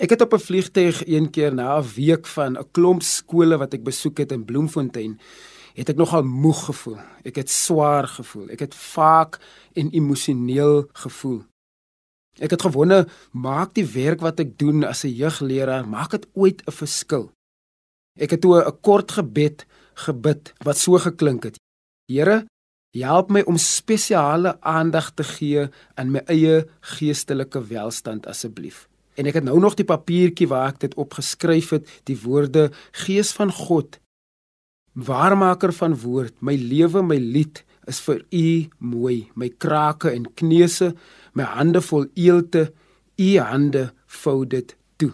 Ek het op 'n vliegtyg een keer na 'n week van 'n klomp skole wat ek besoek het in Bloemfontein, het ek nogal moeg gevoel. Ek het swaar gevoel. Ek het vaak en emosioneel gevoel. Ek het gewonde, maak die werk wat ek doen as 'n jeugleraar, maak dit ooit 'n verskil? Ek het toe 'n kort gebed gebid wat so geklink het: Here, help my om spesiale aandag te gee aan my eie geestelike welstand asseblief. En ek het nou nog die papiertjie waar ek dit opgeskryf het, die woorde Gees van God, waarmaker van woord, my lewe, my lied is vir u mooi, my krake en kneuse my hande vol eelte, u hande vou dit toe.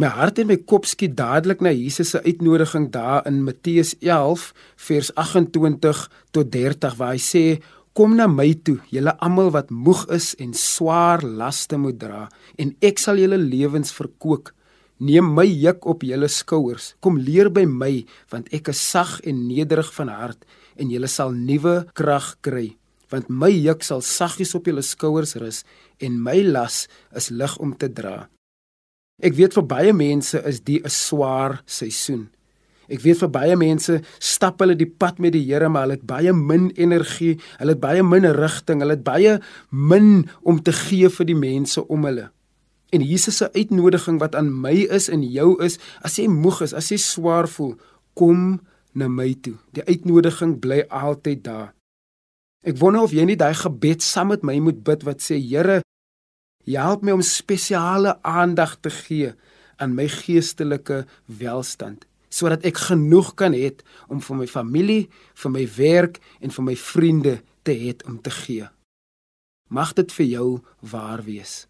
My hart en my kop skiet dadelik na Jesus se uitnodiging daar in Matteus 11 vers 28 tot 30 waar hy sê Kom na my toe, julle almal wat moeg is en swaar laste moet dra, en ek sal julle lewens verkoop. Neem my juk op julle skouers. Kom leer by my, want ek is sag en nederig van hart, en julle sal nuwe krag kry want my juk sal saggies op julle skouers rus en my las is lig om te dra. Ek weet vir baie mense is die 'n swaar seisoen. Ek weet vir baie mense stap hulle die pad met die Here, maar hulle het baie min energie, hulle het baie min rigting, hulle het baie min om te gee vir die mense om hulle. En Jesus se uitnodiging wat aan my is en jou is, as jy moeg is, as jy swaar voel, kom na my toe. Die uitnodiging bly altyd daar. Ek wonder of jy nie daai gebed saam met my moet bid wat sê Here, help my om spesiale aandag te gee aan my geestelike welstand sodat ek genoeg kan hê om vir my familie, vir my werk en vir my vriende te hê om te gee. Mag dit vir jou waar wees.